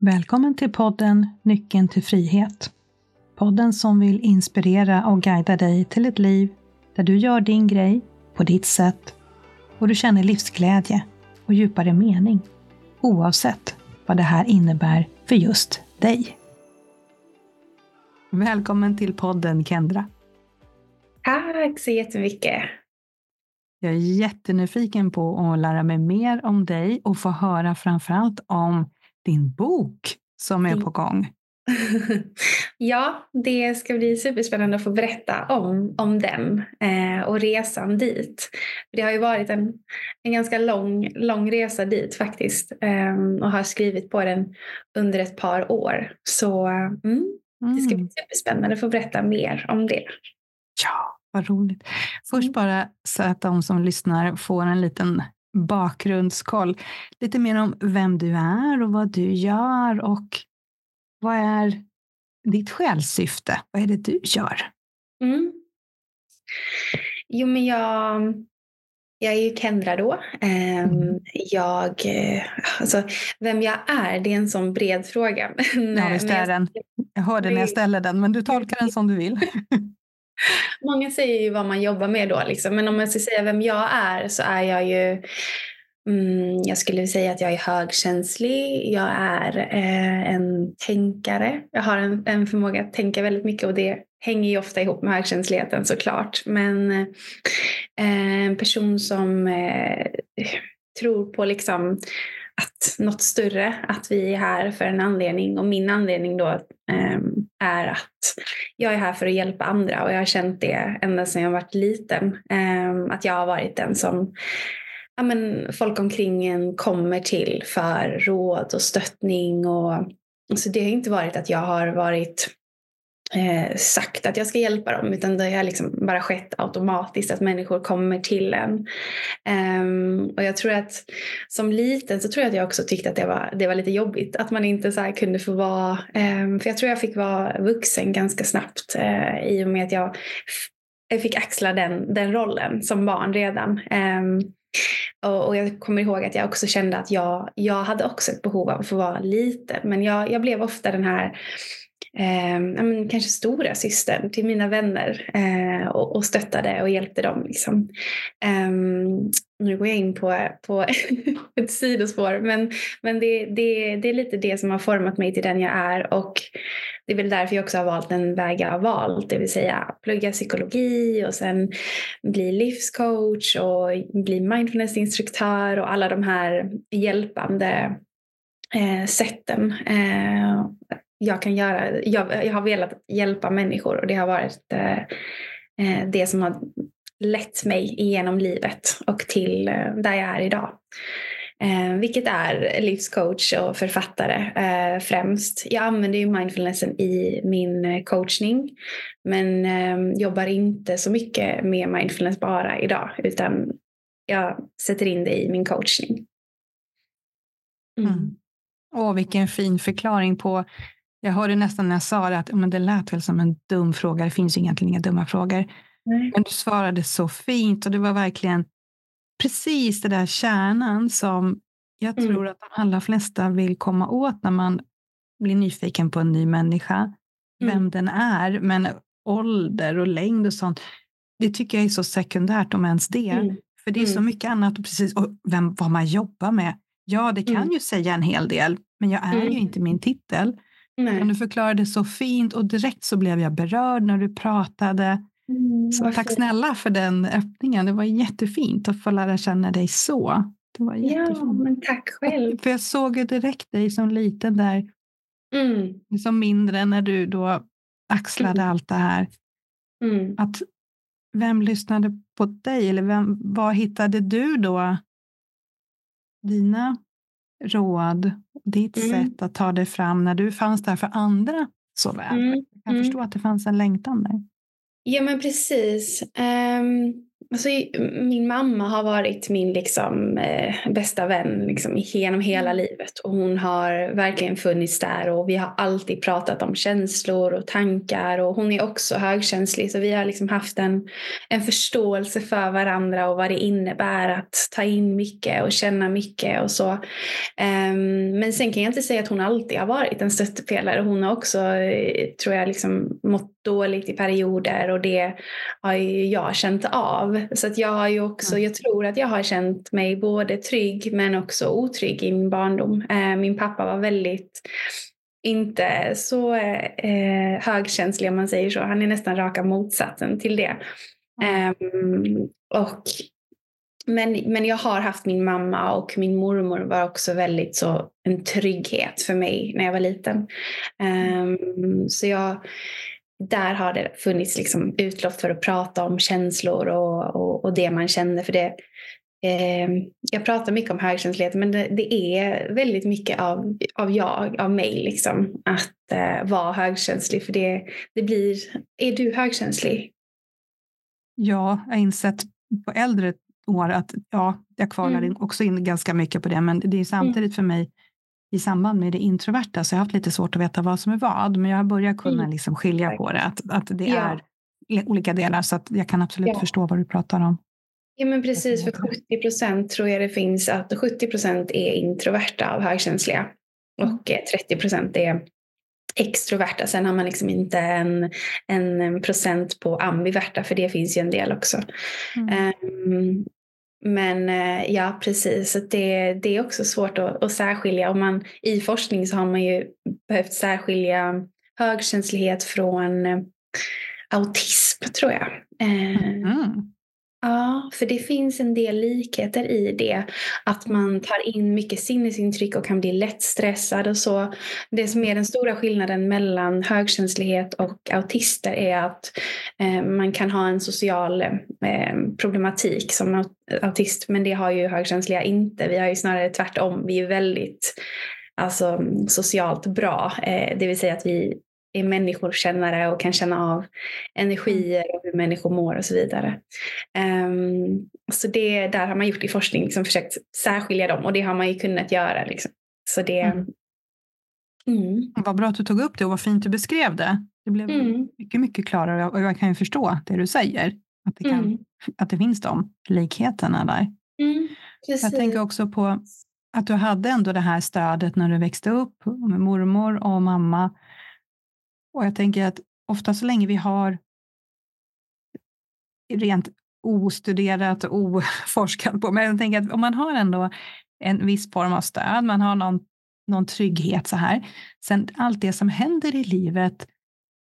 Välkommen till podden Nyckeln till frihet. Podden som vill inspirera och guida dig till ett liv där du gör din grej på ditt sätt och du känner livsglädje och djupare mening oavsett vad det här innebär för just dig. Välkommen till podden Kendra. Tack så jättemycket. Jag är jättenyfiken på att lära mig mer om dig och få höra framförallt om din bok som är på gång. ja, det ska bli superspännande att få berätta om, om den eh, och resan dit. Det har ju varit en, en ganska lång, lång resa dit faktiskt eh, och har skrivit på den under ett par år. Så mm, det ska bli mm. superspännande att få berätta mer om det. Ja, vad roligt. Först mm. bara så att de som lyssnar får en liten bakgrundskoll. Lite mer om vem du är och vad du gör och vad är ditt själssyfte? Vad är det du gör? Mm. Jo, men jag, jag är ju Kendra då. Ehm, mm. Jag, eh, alltså, vem jag är, det är en sån bred fråga. Ja, visst är den. Jag hörde när jag ställde den, men du tolkar den som du vill. Många säger ju vad man jobbar med då, liksom. men om jag ska säga vem jag är så är jag ju Mm, jag skulle säga att jag är högkänslig. Jag är eh, en tänkare. Jag har en, en, förmåga att tänka väldigt mycket och det hänger ju ofta ihop med högkänsligheten såklart. Men eh, en person som eh, tror på liksom att något större, att vi är här för en anledning och min anledning då eh, är att jag är här för att hjälpa andra och jag har känt det ända sedan jag var liten. Eh, att jag har varit den som ja, men folk omkring en kommer till för råd och stöttning. Och, så det har inte varit att jag har varit eh, sagt att jag ska hjälpa dem utan det har liksom bara skett automatiskt att människor kommer till en. Um, och jag tror att som liten så tror jag att jag också tyckte att det var, det var lite jobbigt att man inte så kunde få vara, um, för jag tror jag fick vara vuxen ganska snabbt uh, i och med att jag jag fick axla den, den rollen som barn redan. Um, och, och, jag kommer ihåg att jag också kände att jag, jag hade också ett behov av att få vara liten. Men jag, jag blev ofta den här eh, men, kanske stora systern till mina vänner eh, och, och, stöttade och hjälpte dem. Liksom. Eh, nu går jag in på, på ett sidospår men, men det, det, det är lite det som har format mig till den jag är och det är väl därför jag också har valt den väg jag har valt, det vill säga plugga psykologi och sen bli livscoach och bli mindfulnessinstruktör och alla de här hjälpande eh, sätten eh, jag kan göra. Jag, jag, har velat hjälpa människor och det har varit eh, eh, det som har lett mig igenom livet och till eh, där jag är idag. Eh, vilket är livscoach och författare eh, främst. Jag använder ju mindfulnessen i min eh, coachning men eh, jobbar inte så mycket med mindfulness bara idag utan jag sätter in det i min coachning. Mm. Mm. Åh, vilken fin förklaring på jag hörde nästan när jag sa det att men det lät väl som en dum fråga. Det finns ju egentligen inga dumma frågor. Nej. Men du svarade så fint och det var verkligen precis det där kärnan som jag mm. tror att de allra flesta vill komma åt när man blir nyfiken på en ny människa. Vem mm. den är, men ålder och längd och sånt. Det tycker jag är så sekundärt om ens det. Mm. För det är så mm. mycket annat och precis och vem, vad man jobbar med. Ja, det kan mm. ju säga en hel del, men jag är ju inte min titel. Nej. Men du förklarade så fint och direkt så blev jag berörd när du pratade. Mm, så tack snälla för den öppningen. Det var jättefint att få lära känna dig så. Det var jättefint. Ja, men tack själv. För jag såg ju direkt dig som liten där. Mm. Som mindre när du då axlade mm. allt det här. Mm. Att vem lyssnade på dig? Eller vem, var hittade du då dina råd, ditt mm. sätt att ta dig fram när du fanns där för andra så väl. Mm. Jag kan mm. förstå att det fanns en längtan där. Ja men precis. Um, alltså, min mamma har varit min liksom, eh, bästa vän liksom, genom hela mm. livet. Och hon har verkligen funnits där och vi har alltid pratat om känslor och tankar. Och hon är också högkänslig så vi har liksom haft en, en förståelse för varandra och vad det innebär att ta in mycket och känna mycket och så. Um, men sen kan jag inte säga att hon alltid har varit en stöttepelare. Hon har också, eh, tror jag, liksom mått dåligt i perioder och det har jag känt av. Så att jag har ju också, mm. jag tror att jag har känt mig både trygg men också otrygg i min barndom. Eh, min pappa var väldigt inte så eh, högkänslig om man säger så. Han är nästan raka motsatsen till det. Mm. Um, och, men, men jag har haft min mamma och min mormor var också väldigt så en trygghet för mig när jag var liten. Um, så jag där har det funnits liksom utlopp för att prata om känslor och, och, och det man känner. För det, eh, jag pratar mycket om högkänslighet men det, det, är väldigt mycket av, av jag, av mig, liksom, att eh, vara högkänslig. För det, det blir, är du högkänslig? Ja, jag har insett på äldre år att ja, jag kvalar mm. också in ganska mycket på det. Men det är samtidigt mm. för mig i samband med det introverta så jag har haft lite svårt att veta vad som är vad. Men jag har börjat kunna mm. liksom skilja på det, att, att det ja. är olika delar. Så att jag kan absolut ja. förstå vad du pratar om. Ja men precis, för 70 procent tror jag det finns att 70 procent är introverta av högkänsliga och 30 mm. procent är extroverta. Sen har man liksom inte en, en procent på ambiverta för det finns ju en del också. Mm. Um, men eh, ja, precis. Det, det är också svårt att, att särskilja. Om man, I forskning så har man ju behövt särskilja högkänslighet från eh, autism, tror jag. Eh, mm. Ja, för det finns en del likheter i det. Att man tar in mycket sinnesintryck och kan bli lätt stressad och så. Det som är den stora skillnaden mellan högkänslighet och autister är att eh, man kan ha en social eh, problematik som autist, men det har ju högkänsliga inte. Vi har ju snarare tvärtom. Vi är väldigt alltså, socialt bra, eh, det vill säga att vi är människokännare och kan känna av energier och hur människor mår och så vidare. Um, så det där har man gjort i forskning, liksom försökt särskilja dem och det har man ju kunnat göra. Liksom. Så det, mm. Mm. Vad bra att du tog upp det och vad fint du beskrev det. Det blev mm. mycket, mycket klarare och jag kan ju förstå det du säger. Att det, kan, mm. att det finns de likheterna där. Mm, jag tänker också på att du hade ändå det här stödet när du växte upp med mormor och mamma och jag tänker att ofta så länge vi har rent ostuderat och oforskat på, men jag tänker att om man har ändå en viss form av stöd, man har någon, någon trygghet så här. Sen allt det som händer i livet,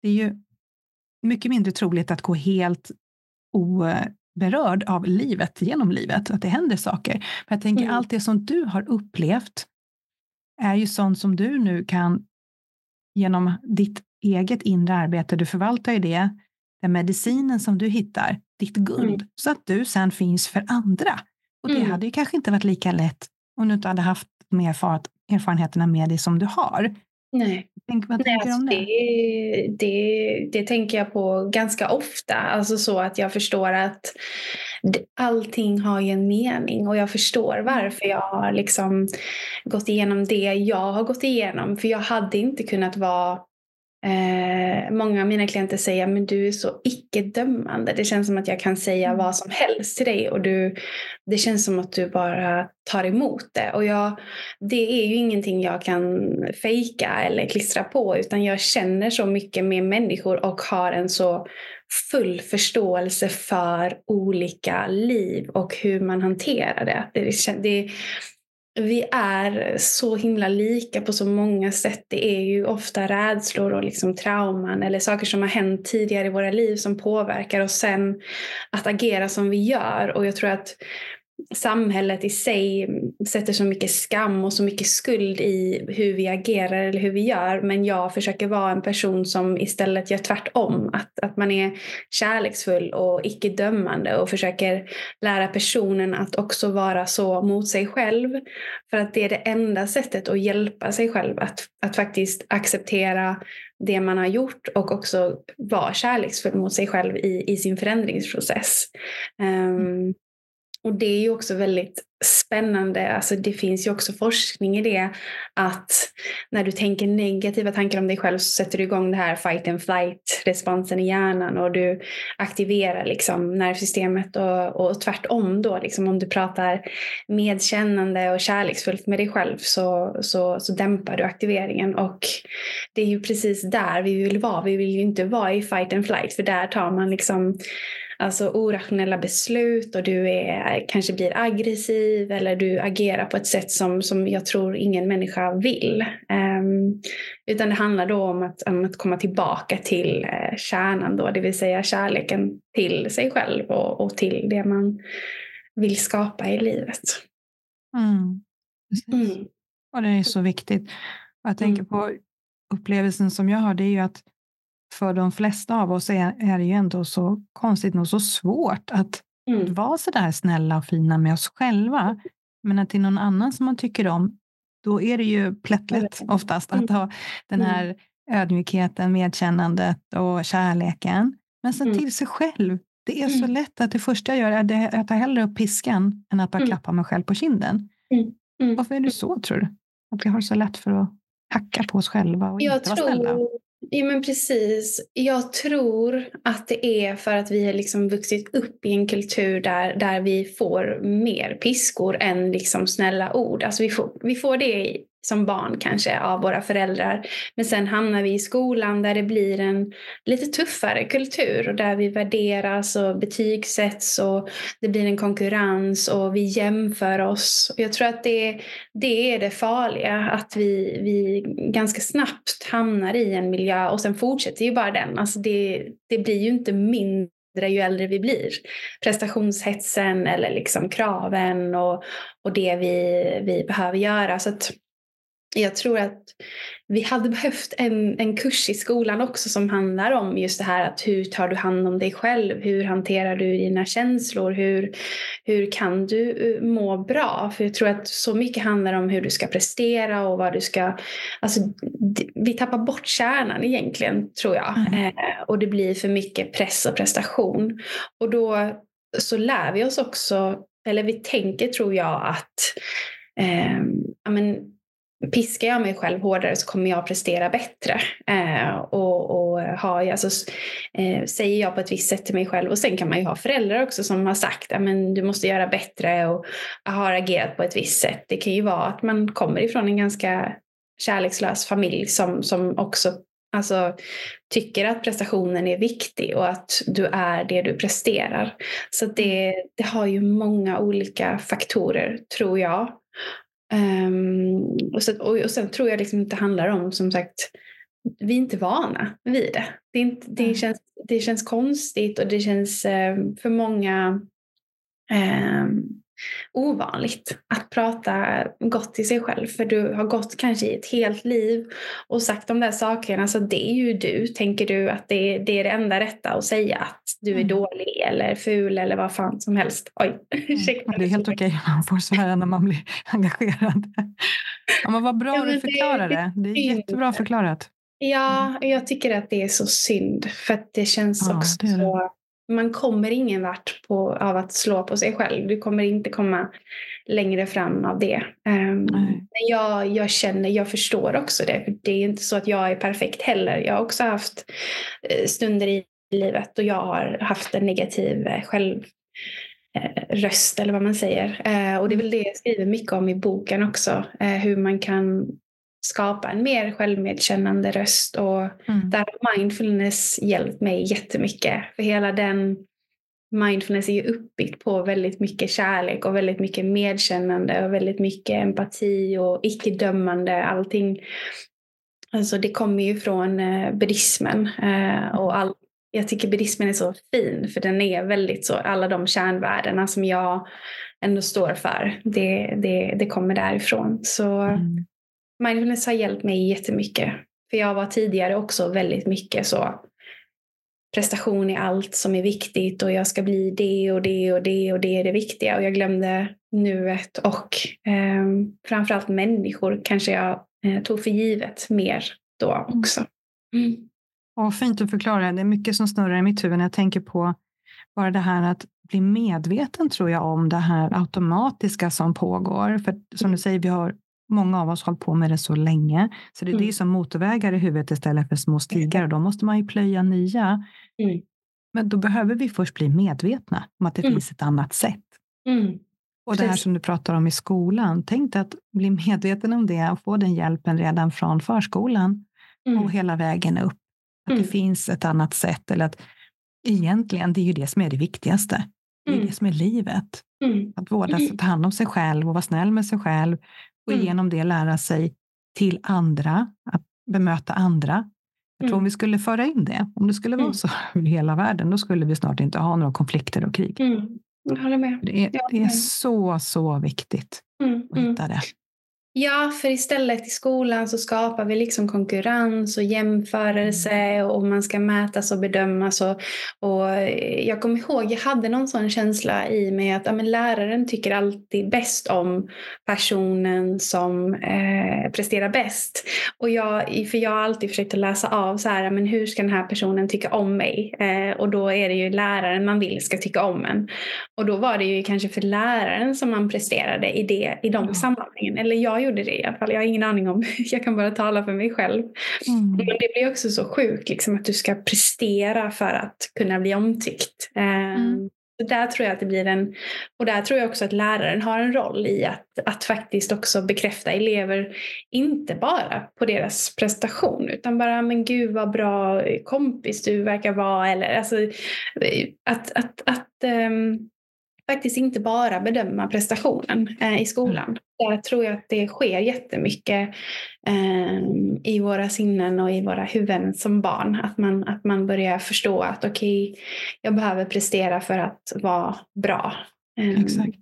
det är ju mycket mindre troligt att gå helt oberörd av livet genom livet, att det händer saker. Men jag tänker mm. allt det som du har upplevt är ju sånt som du nu kan genom ditt eget inre arbete, du förvaltar ju det, den medicinen som du hittar, ditt guld, mm. så att du sen finns för andra. Och det mm. hade ju kanske inte varit lika lätt om du inte hade haft de erfarenheterna med dig som du har. Nej. Tänk, vad Nej, tänker du om alltså det? Det, det? det tänker jag på ganska ofta. Alltså så att jag förstår att allting har ju en mening och jag förstår varför jag har liksom gått igenom det jag har gått igenom. För jag hade inte kunnat vara Eh, många av mina klienter säger men du är så icke-dömande. Det känns som att jag kan säga mm. vad som helst till dig och du, det känns som att du bara tar emot det. Och jag, det är ju ingenting jag kan fejka eller klistra på utan jag känner så mycket med människor och har en så full förståelse för olika liv och hur man hanterar det. det, det vi är så himla lika på så många sätt. Det är ju ofta rädslor och liksom trauman eller saker som har hänt tidigare i våra liv som påverkar oss sen att agera som vi gör. Och jag tror att samhället i sig sätter så mycket skam och så mycket skuld i hur vi agerar eller hur vi gör. Men jag försöker vara en person som istället gör tvärtom. Att, att man är kärleksfull och icke dömande och försöker lära personen att också vara så mot sig själv. För att det är det enda sättet att hjälpa sig själv att, att faktiskt acceptera det man har gjort och också vara kärleksfull mot sig själv i, i sin förändringsprocess. Um, och det är ju också väldigt spännande. Alltså det finns ju också forskning i det att när du tänker negativa tankar om dig själv så sätter du igång det här fight and flight responsen i hjärnan och du aktiverar liksom nervsystemet och, och tvärtom då liksom om du pratar medkännande och kärleksfullt med dig själv så, så, så dämpar du aktiveringen och det är ju precis där vi vill vara. Vi vill ju inte vara i fight and flight för där tar man liksom alltså orationella beslut och du är, kanske blir aggressiv eller du agerar på ett sätt som, som jag tror ingen människa vill. Um, utan det handlar då om att, om att komma tillbaka till uh, kärnan då, det vill säga kärleken till sig själv och, och till det man vill skapa i livet. Mm. Mm. Och det är så viktigt. Jag tänker mm. på upplevelsen som jag har, det är ju att för de flesta av oss är, är det ju ändå så konstigt nog så svårt att mm. vara så där snälla och fina med oss själva. Men att till någon annan som man tycker om, då är det ju plättlätt oftast att ha den mm. här ödmjukheten, medkännandet och kärleken. Men sen mm. till sig själv. Det är så mm. lätt att det första jag gör är att jag tar hellre upp piskan än att bara mm. klappa mig själv på kinden. Varför är det så tror du? Att vi har så lätt för att hacka på oss själva och jag inte vara snälla? Ja men precis. Jag tror att det är för att vi har liksom vuxit upp i en kultur där, där vi får mer piskor än liksom snälla ord. Alltså vi får, vi får det som barn kanske av våra föräldrar. Men sen hamnar vi i skolan där det blir en lite tuffare kultur och där vi värderas och betygsätts och det blir en konkurrens och vi jämför oss. Jag tror att det, det är det farliga, att vi, vi ganska snabbt hamnar i en miljö och sen fortsätter ju bara den. Alltså det, det blir ju inte mindre ju äldre vi blir. Prestationshetsen eller liksom kraven och, och det vi, vi behöver göra. Så att jag tror att vi hade behövt en, en kurs i skolan också som handlar om just det här att hur tar du hand om dig själv? Hur hanterar du dina känslor? Hur, hur kan du eh, må bra? För jag tror att så mycket handlar om hur du ska prestera och vad du ska... Alltså, vi tappar bort kärnan egentligen, tror jag. Mm. Eh, och det blir för mycket press och prestation. Och då så lär vi oss också, eller vi tänker tror jag att eh, men, piskar jag mig själv hårdare så kommer jag prestera bättre. Eh, och, och har, alltså, eh, säger jag på ett visst sätt till mig själv och sen kan man ju ha föräldrar också som har sagt att du måste göra bättre och har agerat på ett visst sätt. Det kan ju vara att man kommer ifrån en ganska kärlekslös familj som, som också alltså, tycker att prestationen är viktig och att du är det du presterar. Så det, det har ju många olika faktorer tror jag. Um, och, så, och, och sen tror jag liksom inte handlar om, som sagt, vi är inte vana vid det. Det, inte, det, känns, det känns konstigt och det känns um, för många um, ovanligt att prata gott till sig själv. För du har gått kanske i ett helt liv och sagt de där sakerna. Så det är ju du. Tänker du att det, det är det enda rätta att säga? Att du är mm. dålig eller ful eller vad fan som helst. Oj, mm. Det är helt okej. Man får svära när man blir engagerad. Ja, men vad bra ja, du förklarar det. Det är jättebra förklarat. Ja, jag tycker att det är så synd. För att det känns ja, också det det. så man kommer ingen vart på, av att slå på sig själv. Du kommer inte komma längre fram av det. Um, men jag, jag känner, jag förstår också det. För det är inte så att jag är perfekt heller. Jag har också haft uh, stunder i livet och jag har haft en negativ uh, själv uh, röst eller vad man säger. och det är väl det jag skriver mycket om i boken också. hur man kan skapa en mer självmedkännande röst. Och mm. där har mindfulness hjälpt mig jättemycket. För hela den mindfulness är ju uppbyggt på väldigt mycket kärlek och väldigt mycket medkännande och väldigt mycket empati och icke-dömande. Allting. Alltså det kommer ju från eh, buddhismen. Eh, och all, jag tycker buddhismen är så fin för den är väldigt så, alla de kärnvärdena som jag ändå står för. Det, det, det kommer därifrån. Så mm. Mindfulness har hjälpt mig jättemycket. För jag var tidigare också väldigt mycket så prestation är allt som är viktigt och jag ska bli det och det och det och det är det viktiga. Och jag glömde nuet och eh, framförallt människor kanske jag eh, tog för givet mer då mm. också. Mm. Och fint att förklara. Det är mycket som snurrar i mitt huvud när jag tänker på bara det här att bli medveten tror jag om det här automatiska som pågår. För som du säger, vi har många av oss hållit på med det så länge. Så det, mm. det är som motorvägar i huvudet istället för små stigar och då måste man ju plöja nya. Mm. Men då behöver vi först bli medvetna om att det mm. finns ett annat sätt. Mm. Och det här som du pratar om i skolan, tänk dig att bli medveten om det och få den hjälpen redan från förskolan mm. och hela vägen upp. Att det mm. finns ett annat sätt eller att egentligen, det är ju det som är det viktigaste. Det är mm. det som är livet. Mm. Att vårda, ta hand om sig själv och vara snäll med sig själv och mm. genom det lära sig till andra, att bemöta andra. Jag tror om vi skulle föra in det, om det skulle vara så i hela världen, då skulle vi snart inte ha några konflikter och krig. Jag håller med. Det är, det är så, så viktigt att hitta det. Ja, för istället i skolan så skapar vi liksom konkurrens och jämförelse mm. och man ska mätas och bedömas. Och, och jag kommer ihåg, jag hade någon sån känsla i mig att ja, läraren tycker alltid bäst om personen som eh, presterar bäst. Och jag, för jag har alltid försökt att läsa av så här, men hur ska den här personen tycka om mig? Eh, och då är det ju läraren man vill ska tycka om en. Och då var det ju kanske för läraren som man presterade i, det, i de mm. sammanhangen. Eller jag gjorde det i alla fall. Jag har ingen aning om, jag kan bara tala för mig själv. Mm. Men det blir också så sjukt liksom, att du ska prestera för att kunna bli omtyckt. Mm. Um, där tror jag att det blir en, och där tror jag också att läraren har en roll i att, att faktiskt också bekräfta elever, inte bara på deras prestation utan bara men gud vad bra kompis du verkar vara eller alltså att, att, att um, faktiskt inte bara bedöma prestationen eh, i skolan. Mm. Där tror jag att det sker jättemycket eh, i våra sinnen och i våra huvuden som barn. Att man, att man börjar förstå att okej, okay, jag behöver prestera för att vara bra. Eh, Exakt.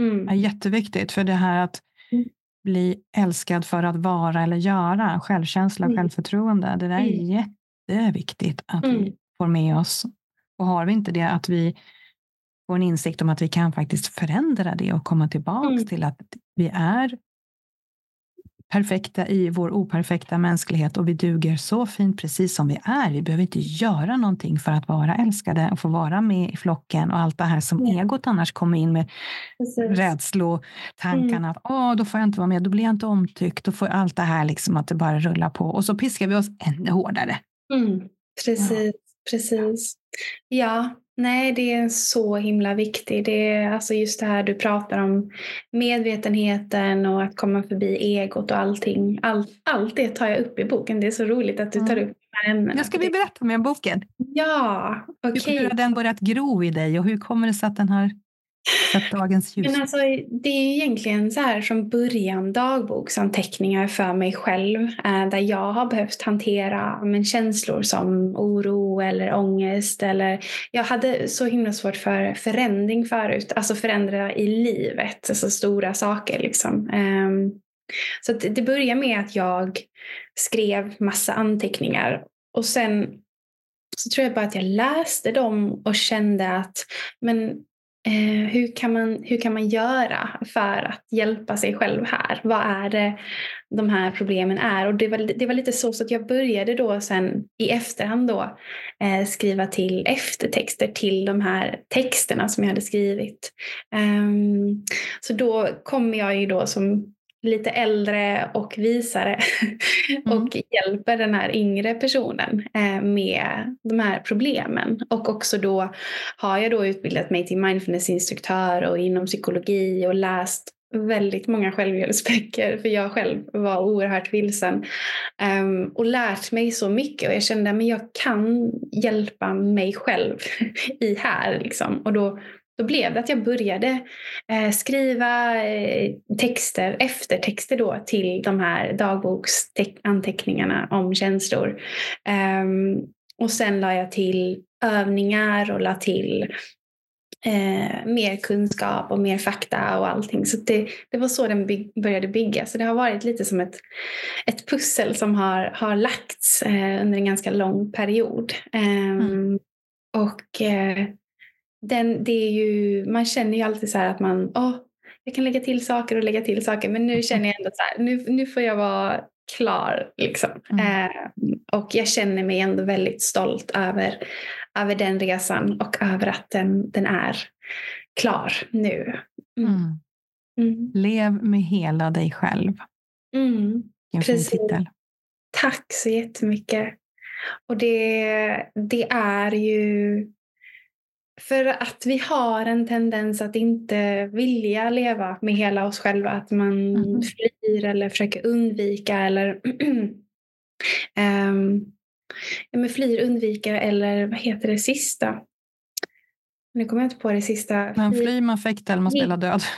Mm. Ja, jätteviktigt för det här att mm. bli älskad för att vara eller göra, självkänsla, mm. självförtroende. Det där är mm. jätteviktigt att vi mm. får med oss. Och har vi inte det, att vi få en insikt om att vi kan faktiskt förändra det och komma tillbaka mm. till att vi är perfekta i vår operfekta mänsklighet och vi duger så fint precis som vi är. Vi behöver inte göra någonting för att vara älskade och få vara med i flocken och allt det här som mm. egot annars kommer in med rädslotankarna. Mm. Att Åh, då får jag inte vara med, då blir jag inte omtyckt, då får allt det här liksom att det bara rullar på och så piskar vi oss ännu hårdare. Mm. Precis, ja. precis. Ja, Nej, det är så himla viktigt. Det är alltså just det här du pratar om medvetenheten och att komma förbi egot och allting. Allt, allt det tar jag upp i boken. Det är så roligt att du tar mm. upp de här ämnena. Ska vi berätta mer om boken. Ja, okej. Okay. Hur har den börjat gro i dig och hur kommer det sig att den har sett dagens ljus? Men alltså, det är egentligen så här från början dagboksanteckningar för mig själv eh, där jag har behövt hantera men, känslor som oro eller ångest. Eller, jag hade så himla svårt för förändring förut, alltså förändra i livet, alltså stora saker. Liksom. Ehm, så det började med att jag skrev massa anteckningar och sen så tror jag bara att jag läste dem och kände att men Eh, hur, kan man, hur kan man göra för att hjälpa sig själv här? Vad är det de här problemen är? Och det var, det var lite så, så att jag började då sen i efterhand då eh, skriva till eftertexter till de här texterna som jag hade skrivit. Um, så då kommer jag ju då som lite äldre och visare mm. och hjälper den här yngre personen eh, med de här problemen. Och också då har jag då utbildat mig till mindfulnessinstruktör och inom psykologi och läst väldigt många självhjälpsböcker för jag själv var oerhört vilsen um, och lärt mig så mycket och jag kände att jag kan hjälpa mig själv i här liksom. och då då blev det att jag började eh, skriva eh, texter, eftertexter då till de här dagboksanteckningarna om känslor. Um, och sen la jag till övningar och la till eh, mer kunskap och mer fakta och allting. Så det, det var så den by började bygga. Så det har varit lite som ett, ett pussel som har, har lagts eh, under en ganska lång period. Um, mm. Och eh, den, det är ju, man känner ju alltid så här att man, åh, jag kan lägga till saker och lägga till saker men nu känner jag ändå så här, nu, nu får jag vara klar. Liksom. Mm. Eh, och jag känner mig ändå väldigt stolt över, över den resan och över att den, den är klar nu. Mm. mm. Mm. Lev med hela dig själv. Mm. Precis. Tack så jättemycket. Och det, det är ju för att vi har en tendens att inte vilja leva med hela oss själva. Att man mm. flyr eller försöker undvika eller um, ja, flyr, undvika eller vad heter det sista? Nu kommer jag inte på det sista. Man flyr, man fäktar eller man spelar död.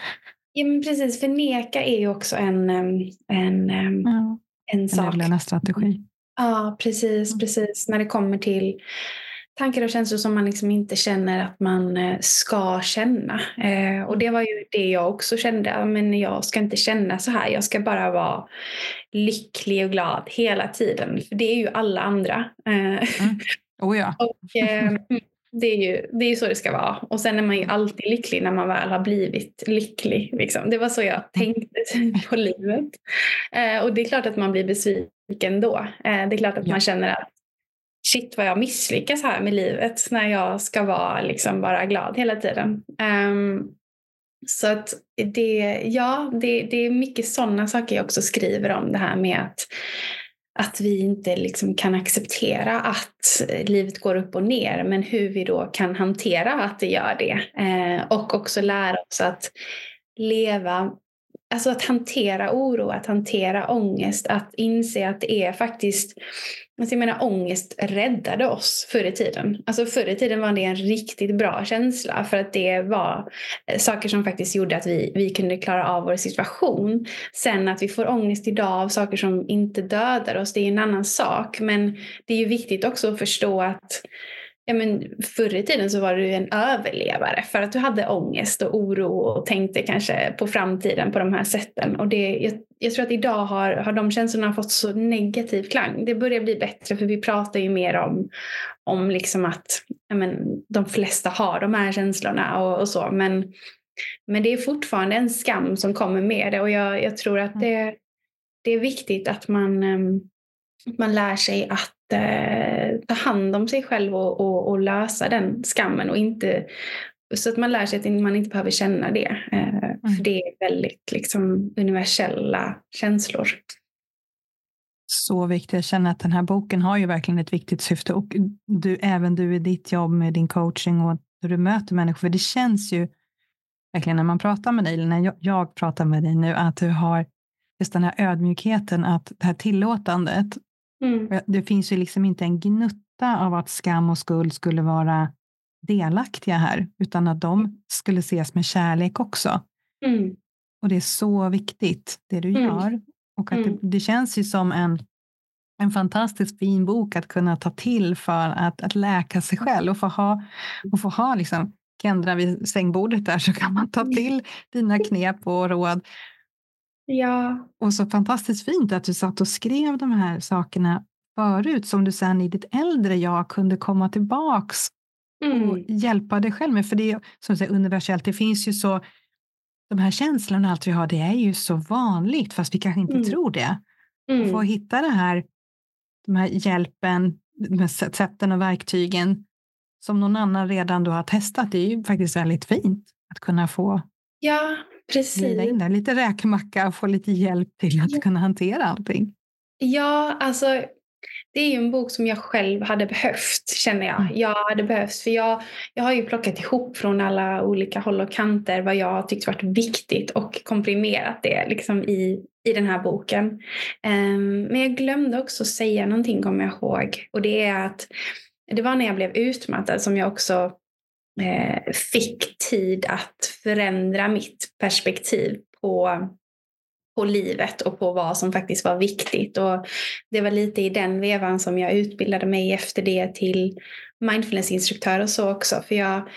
Ja, men precis. Förneka är ju också en, en, en, ja, en sak. En strategi. Ja, precis, mm. precis. När det kommer till tankar och känslor som man liksom inte känner att man eh, ska känna. Eh, och det var ju det jag också kände. Men jag ska inte känna så här. Jag ska bara vara lycklig och glad hela tiden. För det är ju alla andra. Eh, mm. Oh ja. och, eh, det är ju det är så det ska vara. Och sen är man ju alltid lycklig när man väl har blivit lycklig. Liksom. Det var så jag mm. tänkte på livet. Eh, och det är klart att man blir besviken då. Eh, det är klart att ja. man känner att shit vad jag misslyckas här med livet när jag ska vara liksom bara glad hela tiden. Um, så att det, ja, det, det är mycket sådana saker jag också skriver om. Det här med att, att vi inte liksom kan acceptera att livet går upp och ner. Men hur vi då kan hantera att det gör det. Eh, och också lära oss att leva Alltså att hantera oro, att hantera ångest, att inse att det är faktiskt Alltså jag menar ångest räddade oss förr i tiden. Alltså förr i tiden var det en riktigt bra känsla för att det var eh, saker som faktiskt gjorde att vi, vi kunde klara av vår situation. Sen att vi får ångest idag av saker som inte dödar oss, det är en annan sak. Men det är ju viktigt också att förstå att ja, men förr i tiden så var du en överlevare för att du hade ångest och oro och tänkte kanske på framtiden på de här sätten. Och det, jag, jag tror att idag har, har de känslorna fått så negativ klang. Det börjar bli bättre för vi pratar ju mer om, om liksom att ja, men, de flesta har de här känslorna och, och så. Men, men det är fortfarande en skam som kommer med det och jag, jag tror att mm. det, det är viktigt att man, ehm, man lär sig att eh, ta hand om sig själv och, och, och, lösa den skammen och inte så att man lär sig att man inte behöver känna det. Eh, mm. För det är väldigt liksom, universella känslor. Så viktigt. Jag känner att den här boken har ju verkligen ett viktigt syfte och du, även du i ditt jobb med din coaching och hur du möter människor. För det känns ju verkligen när man pratar med dig, eller när jag, jag pratar med dig nu, att du har just den här ödmjukheten, att det här tillåtandet Mm. Det finns ju liksom inte en gnutta av att skam och skuld skulle vara delaktiga här, utan att de skulle ses med kärlek också. Mm. Och det är så viktigt, det du mm. gör. Och att det, mm. det, känns ju som en, en fantastiskt fin bok att kunna ta till för att, att läka sig själv och få ha, och få ha liksom, Kendra vid sängbordet där så kan man ta till dina knep och råd Ja. Och så fantastiskt fint att du satt och skrev de här sakerna förut som du sen i ditt äldre jag kunde komma tillbaks mm. och hjälpa dig själv med. För det är som säger, universellt, det finns ju så de här känslorna allt vi har, det är ju så vanligt fast vi kanske inte mm. tror det. Mm. Att få hitta det här, de här hjälpen, de här sätten och verktygen som någon annan redan då har testat, det är ju faktiskt väldigt fint att kunna få Ja, Precis. in där. Lite räkmacka och få lite hjälp till att ja. kunna hantera allting. Ja, alltså det är ju en bok som jag själv hade behövt känner jag. Mm. Jag hade behövt, för jag, jag har ju plockat ihop från alla olika håll och kanter vad jag tyckt varit viktigt och komprimerat det liksom i, i den här boken. Um, men jag glömde också säga någonting kommer jag ihåg och det är att det var när jag blev utmattad som jag också Eh, fick tid att förändra mitt perspektiv på, på livet och på vad som faktiskt var viktigt. Och det var lite i den vevan som jag utbildade mig efter det till mindfulnessinstruktör och så också. För jag,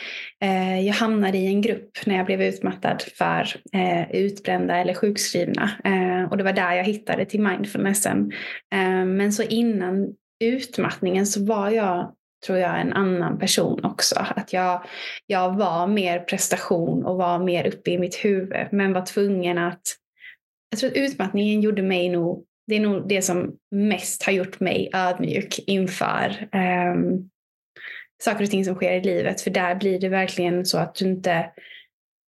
eh, jag hamnade i en grupp när jag blev utmattad för eh, utbrända eller sjukskrivna. Eh, och det var där jag hittade till mindfulnessen. Eh, men så innan utmattningen så var jag tror jag en annan person också. Att jag, jag var mer prestation och var mer uppe i mitt huvud men var tvungen att jag tror att utmattningen gjorde mig nog, det är nog det som mest har gjort mig ödmjuk inför um, saker och ting som sker i livet. För där blir det verkligen så att du inte,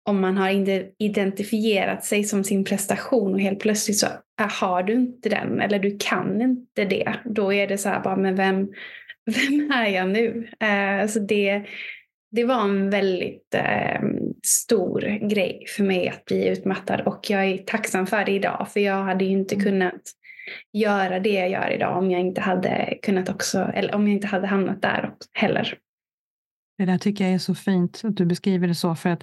om man har identifierat sig som sin prestation och helt plötsligt så äh, har du inte den eller du kan inte det. Då är det så här bara, men vem, vem är jag nu? Alltså det, det var en väldigt eh, stor grej för mig att bli utmattad och jag är tacksam för det idag för jag hade ju inte mm. kunnat göra det jag gör idag om jag inte hade kunnat också, eller om jag inte hade hamnat där heller. Det där tycker jag är så fint att du beskriver det så för att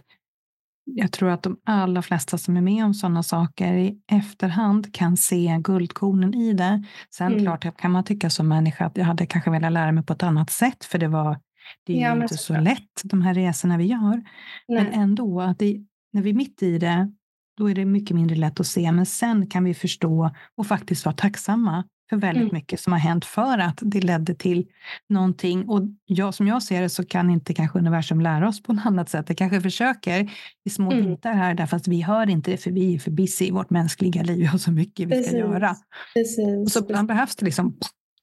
jag tror att de allra flesta som är med om sådana saker i efterhand kan se guldkornen i det. Sen mm. klart kan man tycka som människa att jag hade kanske velat lära mig på ett annat sätt för det var det är ja, ju inte så klart. lätt, de här resorna vi gör. Nej. Men ändå, att det, när vi är mitt i det, då är det mycket mindre lätt att se. Men sen kan vi förstå och faktiskt vara tacksamma för väldigt mm. mycket som har hänt för att det ledde till någonting. Och jag, som jag ser det så kan inte kanske universum lära oss på något annat sätt. Det kanske försöker i små mm. bitar här, därför att vi hör inte det, för vi är för busy i vårt mänskliga liv. Vi har så mycket vi ska göra. Precis. Och så ibland behövs det liksom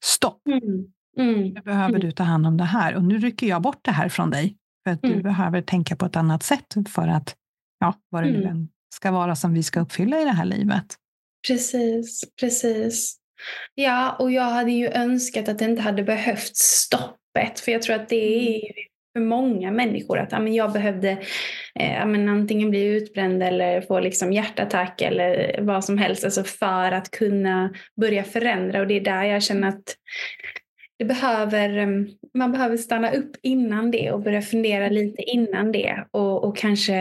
stopp. Mm. Mm. Nu behöver mm. du ta hand om det här och nu rycker jag bort det här från dig. För att mm. du behöver tänka på ett annat sätt för att, ja, vad det nu mm. än ska vara som vi ska uppfylla i det här livet. Precis, precis. Ja, och jag hade ju önskat att det inte hade behövt stoppet. För jag tror att det är mm. för många människor att ja, jag behövde eh, antingen bli utbränd eller få liksom hjärtattack eller vad som helst. Alltså för att kunna börja förändra. Och det är där jag känner att det behöver, ehm, man behöver stanna upp innan det och börja fundera lite innan det. Och, och kanske,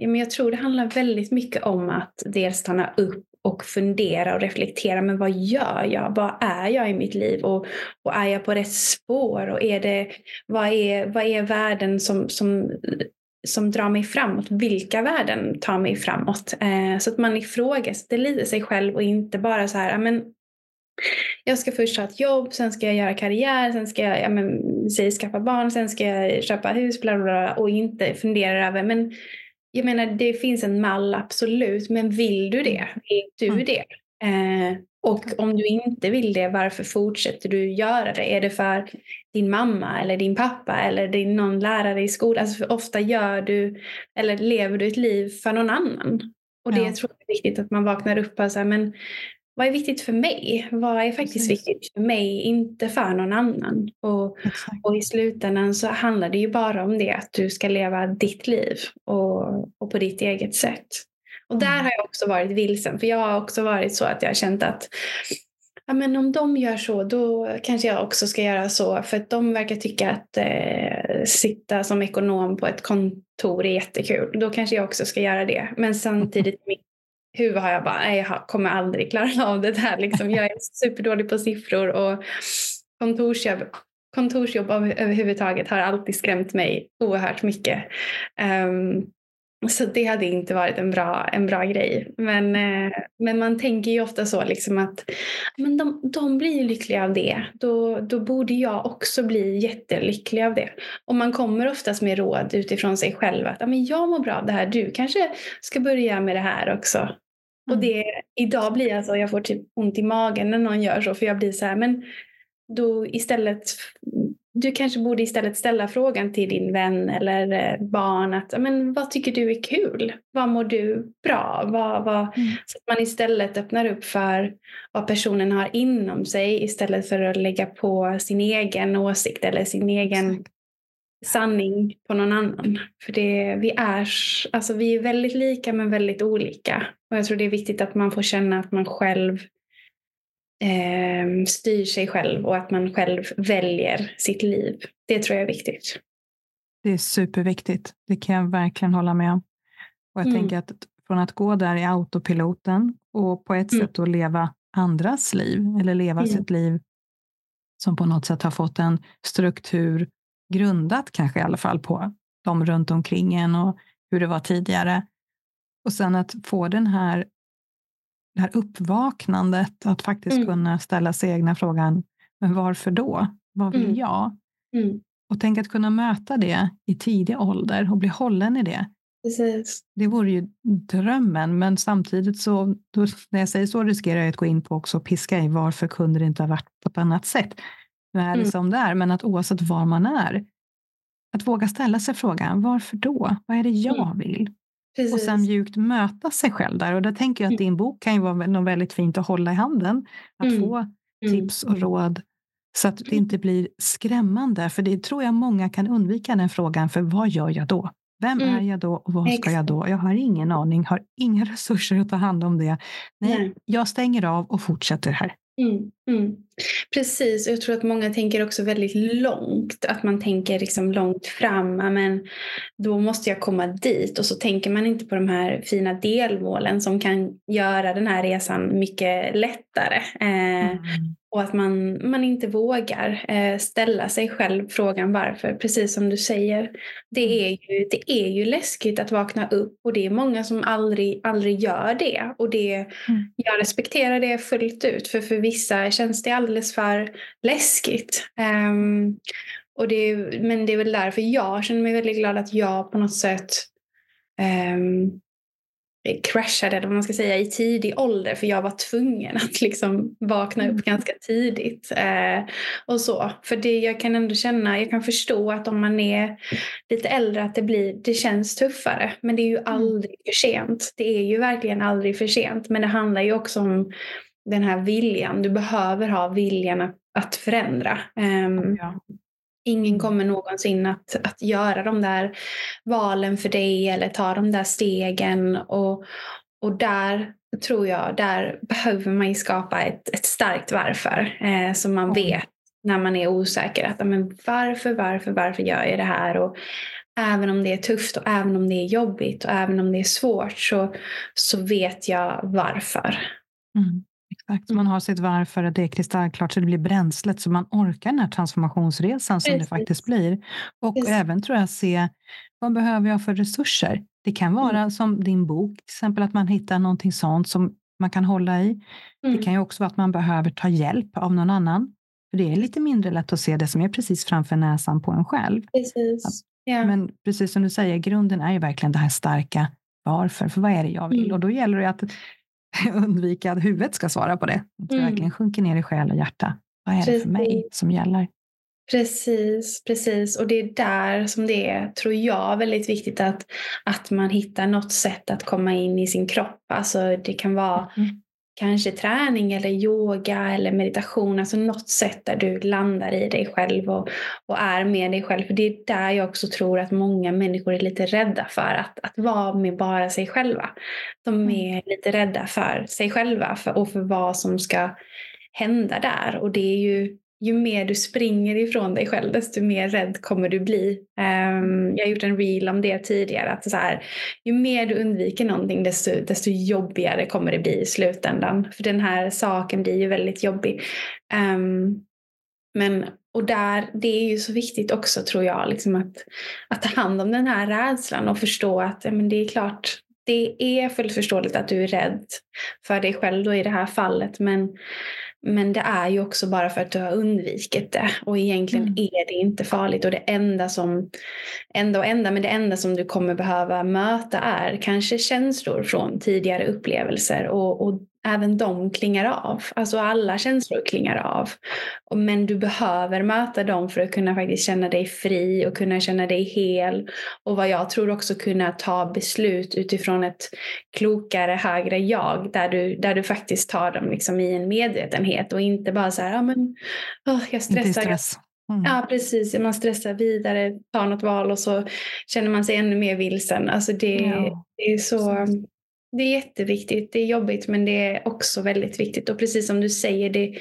ja, men jag tror det handlar väldigt mycket om att dels stanna upp och fundera och reflektera. Men vad gör jag? Vad är jag i mitt liv? Och, och är jag på rätt spår? Och är det, vad, är, vad är värden som, som, som drar mig framåt? Vilka värden tar mig framåt? Eh, så att man ifrågasätter lite sig själv och inte bara så här, men jag ska först ha ett jobb, sen ska jag göra karriär, sen ska jag ja, men, säg, skaffa barn, sen ska jag köpa hus bla, bla, bla, och inte fundera över men jag menar det finns en mall absolut men vill du det? Vill du mm. det? Eh, och om du inte vill det, varför fortsätter du göra det? Är det för din mamma eller din pappa eller din någon lärare i skolan? Alltså ofta gör du eller lever du ett liv för någon annan. Och det ja. tror jag är viktigt att man vaknar upp och säger men vad är viktigt för mig? Vad är faktiskt Precis. viktigt för mig, inte för någon annan? Och, och, i slutändan så handlar det ju bara om det, att du ska leva ditt liv och, och på ditt eget sätt. Och där mm. har jag också varit vilsen, för jag har också varit så att jag har känt att ja, men om de gör så, då kanske jag också ska göra så. För att de verkar tycka att eh, sitta som ekonom på ett kontor är jättekul. Då kanske jag också ska göra det. Men samtidigt, mitt huvud har jag bara, nej jag kommer aldrig klara av det där. Liksom. Jag är superdålig på siffror och kontorsjobb, kontorsjobb överhuvudtaget har alltid skrämt mig oerhört mycket. Um, så det hade inte varit en bra, en bra grej. Men, eh, men man tänker ju ofta så liksom att men de, de blir lyckliga av det. Då, då borde jag också bli jättelycklig av det. Och man kommer oftast med råd utifrån sig själv. Att men jag mår bra av det här. Du kanske ska börja med det här också. Och mm. det, idag blir alltså, jag får typ ont i magen när någon gör så för jag blir så här, men då istället, du kanske borde istället ställa frågan till din vän eller eh, barn att, men vad tycker du är kul? Vad mår du bra? Vad, vad, mm. Så att man istället öppnar upp för vad personen har inom sig istället för att lägga på sin egen åsikt eller sin egen sanning på någon annan. För det, vi, är, alltså vi är väldigt lika men väldigt olika. Och jag tror det är viktigt att man får känna att man själv eh, styr sig själv och att man själv väljer sitt liv. Det tror jag är viktigt. Det är superviktigt. Det kan jag verkligen hålla med om. Och jag mm. tänker att från att gå där i autopiloten och på ett mm. sätt att leva andras liv eller leva mm. sitt liv som på något sätt har fått en struktur grundat kanske i alla fall på de runt omkring en och hur det var tidigare. Och sen att få den här, det här uppvaknandet, att faktiskt mm. kunna ställa sig egna frågan, men varför då? Vad vill mm. jag? Mm. Och tänk att kunna möta det i tidig ålder och bli hållen i det. Precis. Det vore ju drömmen, men samtidigt så, då, när jag säger så riskerar jag att gå in på också piska i varför kunde det inte ha varit på ett annat sätt. Nu är det mm. som det är, men att oavsett var man är, att våga ställa sig frågan, varför då? Vad är det jag mm. vill? Precis. Och sen mjukt möta sig själv där. Och där tänker jag att mm. din bok kan ju vara något väldigt fint att hålla i handen. Att mm. få mm. tips och råd så att det inte blir skrämmande. För det tror jag många kan undvika den frågan. För vad gör jag då? Vem mm. är jag då och vad ska jag då? Jag har ingen aning, har inga resurser att ta hand om det. Nej, Nej. jag stänger av och fortsätter här. Mm, mm. Precis, jag tror att många tänker också väldigt långt. Att man tänker liksom långt fram, men då måste jag komma dit. Och så tänker man inte på de här fina delmålen som kan göra den här resan mycket lättare. Eh, mm. Och att man, man inte vågar eh, ställa sig själv frågan varför, precis som du säger. Det mm. är, ju, det är ju läskigt att vakna upp och det är många som aldrig, aldrig gör det. Och det, mm. jag respekterar det fullt ut, för för vissa känns det alldeles för läskigt. Um, och det, men det är väl därför jag känner mig väldigt glad att jag på något sätt um, kraschade, eller vad man ska säga, i tidig ålder för jag var tvungen att liksom vakna upp mm. ganska tidigt. Eh, och så. För det jag kan ändå känna, jag kan förstå att om man är lite äldre att det, blir, det känns tuffare. Men det är ju mm. aldrig för sent. Det är ju verkligen aldrig för sent. Men det handlar ju också om den här viljan. Du behöver ha viljan att, att förändra. Um, ja. Ingen kommer någonsin att, att göra de där valen för dig eller ta de där stegen. Och, och där tror jag, där behöver man ju skapa ett, ett starkt varför. Eh, så man mm. vet när man är osäker att men varför, varför, varför gör jag det här? Och även om det är tufft och även om det är jobbigt och även om det är svårt så, så vet jag varför. Mm. Exakt, man har sitt varför, det är kristallklart så det blir bränslet så man orkar den här transformationsresan som Precis. det faktiskt blir. Och Precis. även tror jag se vad behöver jag för resurser? Det kan vara mm. som din bok, till exempel att man hittar någonting sånt som man kan hålla i. Mm. Det kan ju också vara att man behöver ta hjälp av någon annan. För det är lite mindre lätt att se det som är precis framför näsan på en själv. Precis. Ja. Men precis som du säger, grunden är ju verkligen det här starka varför. För vad är det jag vill? Mm. Och då gäller det att undvika att huvudet ska svara på det. Att det mm. verkligen sjunker ner i själ och hjärta. Vad är precis. det för mig som gäller? Precis, precis. Och det är där som det är, tror jag, väldigt viktigt att, att man hittar något sätt att komma in i sin kropp. Alltså det kan vara mm kanske träning eller yoga eller meditation, alltså något sätt där du landar i dig själv och, och är med dig själv. För det är där jag också tror att många människor är lite rädda för att, att vara med bara sig själva. De mm. är lite rädda för sig själva för, och för vad som ska hända där. Och det är ju ju mer du springer ifrån dig själv desto mer rädd kommer du bli. Um, jag har gjort en reel om det tidigare. Att så här, ju mer du undviker någonting desto, desto jobbigare kommer det bli i slutändan. För den här saken blir ju väldigt jobbig. Um, men, och där, det är ju så viktigt också tror jag, liksom att, att ta hand om den här rädslan och förstå att ja, men det är klart, det är fullt förståeligt att du är rädd för dig själv då i det här fallet. Men men det är ju också bara för att du har undvikit det. Och egentligen mm. är det inte farligt. Och det enda som, enda och enda, men det enda som du kommer behöva möta är kanske känslor från tidigare upplevelser. Och, och även de klingar av. Alltså alla känslor klingar av. Men du behöver möta dem för att kunna faktiskt känna dig fri och kunna känna dig hel. Och vad jag tror också kunna ta beslut utifrån ett klokare, högre jag. Där du, där du faktiskt tar dem liksom i en medvetenhet och inte bara så här, ja men oh, jag stressar. Stress. Mm. Ja precis, man stressar vidare, tar något val och så känner man sig ännu mer vilsen. Alltså det, ja. det är så det är jätteviktigt. Det är jobbigt men det är också väldigt viktigt. Och precis som du säger, det,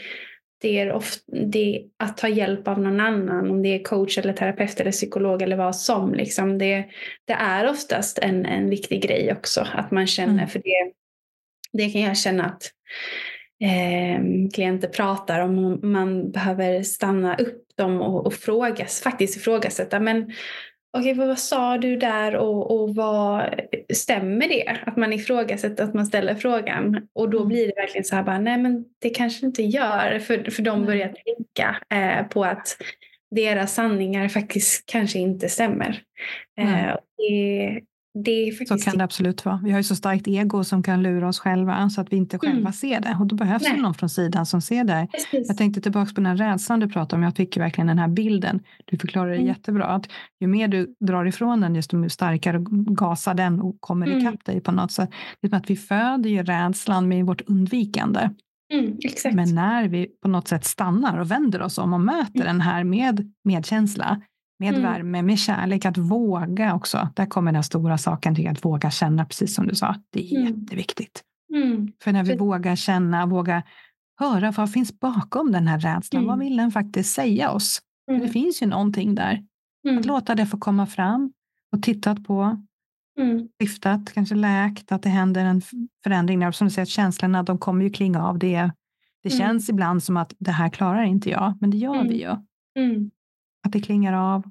det är, ofta, det att ta hjälp av någon annan, om det är coach eller terapeut eller psykolog eller vad som. Liksom det, det är oftast en, en viktig grej också, att man känner, mm. för det, det kan jag känna att eh, klienter pratar om, man behöver stanna upp dem och, och frågas, faktiskt ifrågasätta, men okej, vad sa du där och, och vad stämmer det? Att man ifrågasätter att man ställer frågan och då mm. blir det verkligen så här bara, nej men det kanske inte gör för, för de börjar tänka eh, på att deras sanningar faktiskt kanske inte stämmer. Eh, det så kan det absolut vara. Vi har ju så starkt ego som kan lura oss själva så att vi inte själva mm. ser det. Och då behövs det någon från sidan som ser det. Precis. Jag tänkte tillbaka på den här rädslan du pratade om. Jag fick verkligen den här bilden. Du förklarar det mm. jättebra. Att ju mer du drar ifrån den, desto starkare gasar den och kommer mm. ikapp dig på något sätt. Det är som att vi föder ju rädslan med vårt undvikande. Mm, Men när vi på något sätt stannar och vänder oss om och möter mm. den här med medkänsla med mm. värme, med kärlek, att våga också. Där kommer den stora saken till att våga känna, precis som du sa. Det är mm. jätteviktigt. Mm. För när vi För... vågar känna, vågar höra vad finns bakom den här rädslan. Vad mm. vill den faktiskt säga oss? Det mm. finns ju någonting där. Att mm. låta det få komma fram och tittat på. Mm. Skiftat, kanske läkt, att det händer en förändring. Där. Som du säger, att känslorna de kommer ju klinga av. Det, det känns ibland som att det här klarar inte jag, men det gör vi ju. Att det klingar av.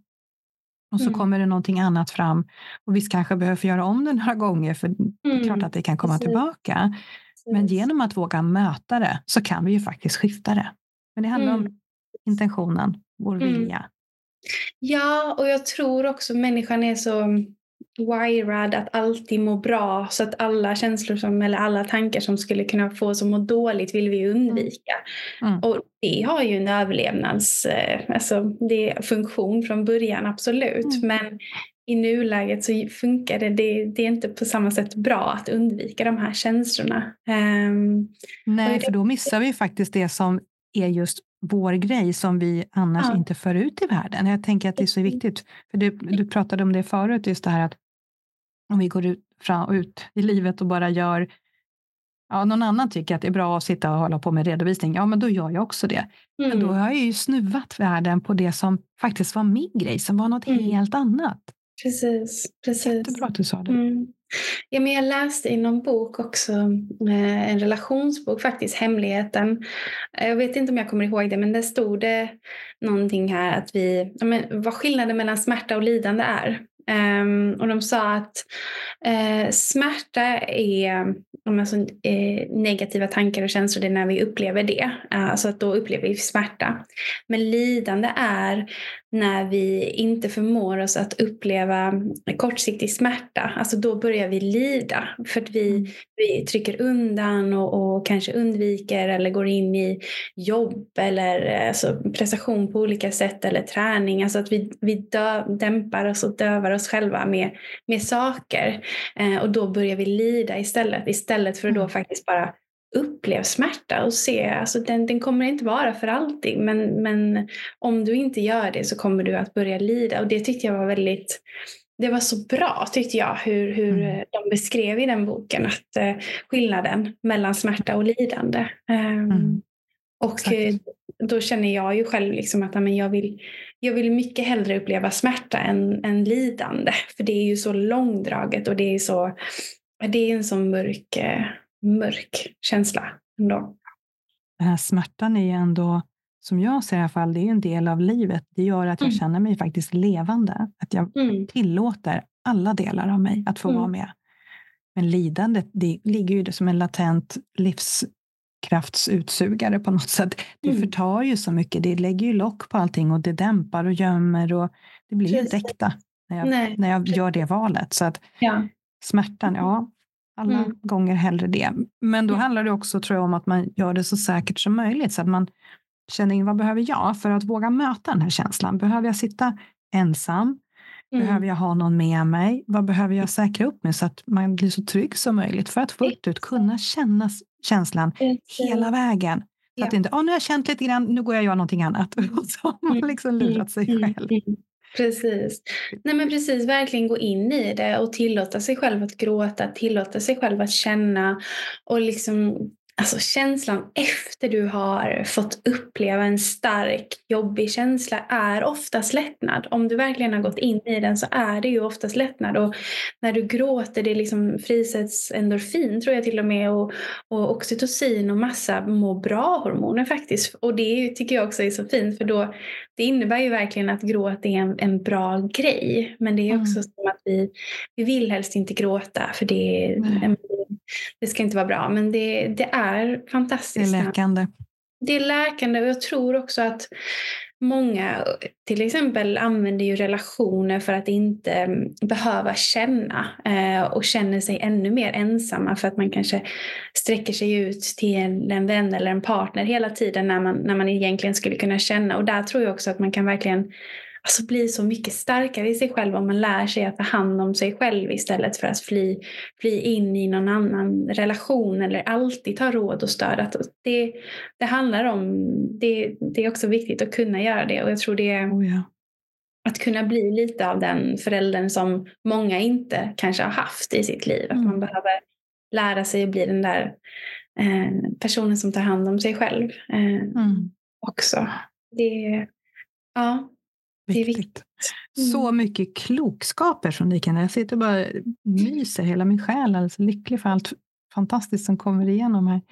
Och så mm. kommer det någonting annat fram. Och vi kanske behöver göra om det några gånger, för mm. det är klart mm. att det kan komma Precis. tillbaka. Men genom att våga möta det så kan vi ju faktiskt skifta det. Men det handlar mm. om intentionen, vår mm. vilja. Ja, och jag tror också människan är så wirad att alltid må bra så att alla känslor som, eller alla tankar som skulle kunna få oss att må dåligt vill vi undvika. Mm. Och det har ju en överlevnads eh, alltså det funktion från början, absolut. Mm. Men i nuläget så funkar det, det, det, är inte på samma sätt bra att undvika de här känslorna. Um, Nej, för då missar vi faktiskt det som är just vår grej som vi annars ja. inte för ut i världen. Jag tänker att det är så viktigt. För du, du pratade om det förut, just det här att om vi går ut, fram, ut i livet och bara gör Ja, någon annan tycker att det är bra att sitta och hålla på med redovisning. Ja, men då gör jag också det. Mm. Men då mm. har jag ju snuvat världen på det som faktiskt var min grej, som var något mm. helt annat. Precis. precis. Jättebra att du sa det. Mm. Ja, men jag läste i någon bok också, eh, en relationsbok faktiskt, Hemligheten. Jag vet inte om jag kommer ihåg det, men där stod det någonting här att vi, ja, men, vad skillnaden mellan smärta och lidande är. Um, och de sa att uh, smärta är alltså, uh, negativa tankar och känslor, det är när vi upplever det. Uh, alltså att då upplever vi smärta. Men lidande är när vi inte förmår oss att uppleva kortsiktig smärta. Alltså då börjar vi lida för att vi, mm. vi trycker undan och, och, kanske undviker eller går in i jobb eller alltså, prestation på olika sätt eller träning. Alltså att vi, vi dö, dämpar oss och dövar oss själva med, med saker. Eh, och då börjar vi lida istället. Istället för att då mm. faktiskt bara uppleva smärta och se, alltså den, den kommer inte vara för alltid men, men om du inte gör det så kommer du att börja lida och det tyckte jag var väldigt det var så bra tyckte jag hur, hur mm. de beskrev i den boken att eh, skillnaden mellan smärta och lidande. Um, mm. Och eh, då känner jag ju själv liksom att amen, jag, vill, jag vill mycket hellre uppleva smärta än, än lidande. För det är ju så långdraget och det är, så, det är en så mörk, eh, mörk känsla ändå. Den här smärtan är ju ändå, som jag ser i alla fall, det är en del av livet. Det gör att jag mm. känner mig faktiskt levande. Att jag mm. tillåter alla delar av mig att få mm. vara med. Men lidandet, det ligger ju som en latent livs kraftsutsugare på något sätt. Det mm. förtar ju så mycket. Det lägger ju lock på allting och det dämpar och gömmer och det blir inte äkta när jag, när jag gör det valet. Så att ja. smärtan, ja, alla mm. gånger hellre det. Men då mm. handlar det också tror jag om att man gör det så säkert som möjligt så att man känner in vad behöver jag för att våga möta den här känslan? Behöver jag sitta ensam? Mm. Behöver jag ha någon med mig? Vad behöver jag säkra upp med så att man blir så trygg som möjligt för att fullt ut kunna känna känslan hela vägen? Så att inte, oh, nu har jag känt lite grann, nu går jag och gör någonting annat. Och så har man mm. liksom lurat sig mm. själv. Precis. Nej men precis, verkligen gå in i det och tillåta sig själv att gråta, tillåta sig själv att känna och liksom alltså känslan efter du har fått uppleva en stark, jobbig känsla är oftast lättnad. Om du verkligen har gått in i den så är det ju oftast lättnad. Och när du gråter, det liksom frisätts endorfin tror jag till och med och, och oxytocin och massa må bra-hormoner faktiskt. Och det tycker jag också är så fint för då det innebär ju verkligen att gråt är en, en bra grej. Men det är också mm. som att vi, vi vill helst inte gråta för det, mm. Det ska inte vara bra. Men det, det är fantastiskt. Det är läkande. Det är läkande och jag tror också att Många till exempel använder ju relationer för att inte behöva känna eh, och känner sig ännu mer ensamma för att man kanske sträcker sig ut till en, en vän eller en partner hela tiden när man, när man egentligen skulle kunna känna. Och där tror jag också att man kan verkligen alltså bli så mycket starkare i sig själv om man lär sig att ta hand om sig själv istället för att fly, fly in i någon annan relation eller alltid ta råd och stöd. Att det, det handlar om, det, det är också viktigt att kunna göra det och jag tror det är oh ja. att kunna bli lite av den föräldern som många inte kanske har haft i sitt liv. Mm. Att man behöver lära sig att bli den där eh, personen som tar hand om sig själv eh, mm. också. Det, ja, Viktigt. Mm. Så mycket klokskaper som ni kan. Jag sitter och bara myser hela min själ, alltså lycklig för allt fantastiskt som kommer igenom här.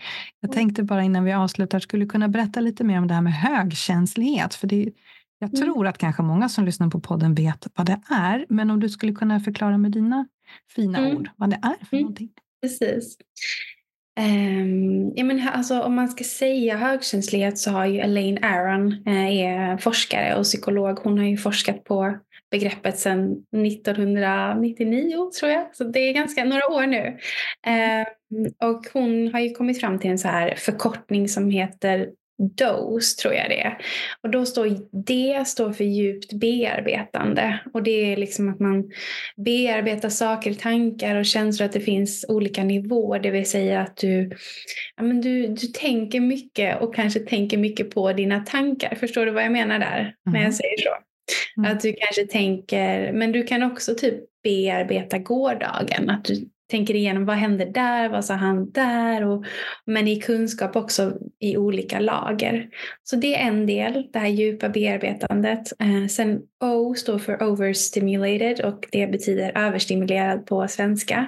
Jag mm. tänkte bara innan vi avslutar, skulle kunna berätta lite mer om det här med högkänslighet. För det, jag mm. tror att kanske många som lyssnar på podden vet vad det är, men om du skulle kunna förklara med dina fina mm. ord vad det är för mm. någonting. Precis. Um, ja, men, alltså, om man ska säga högkänslighet så har ju Elaine Aron, eh, är forskare och psykolog, hon har ju forskat på begreppet sedan 1999 tror jag. Så det är ganska några år nu. Um, och hon har ju kommit fram till en så här förkortning som heter DOSE tror jag det är. Och då står D står för djupt bearbetande. Och det är liksom att man bearbetar saker, tankar och känslor att det finns olika nivåer. Det vill säga att du, ja, men du, du tänker mycket och kanske tänker mycket på dina tankar. Förstår du vad jag menar där mm. när jag mm. säger så? Mm. Att du kanske tänker, men du kan också typ bearbeta gårdagen. Att du tänker igenom vad hände där, vad sa han där? Och, men i kunskap också i olika lager. Så det är en del, det här djupa bearbetandet. Eh, sen O står för overstimulated och det betyder överstimulerad på svenska.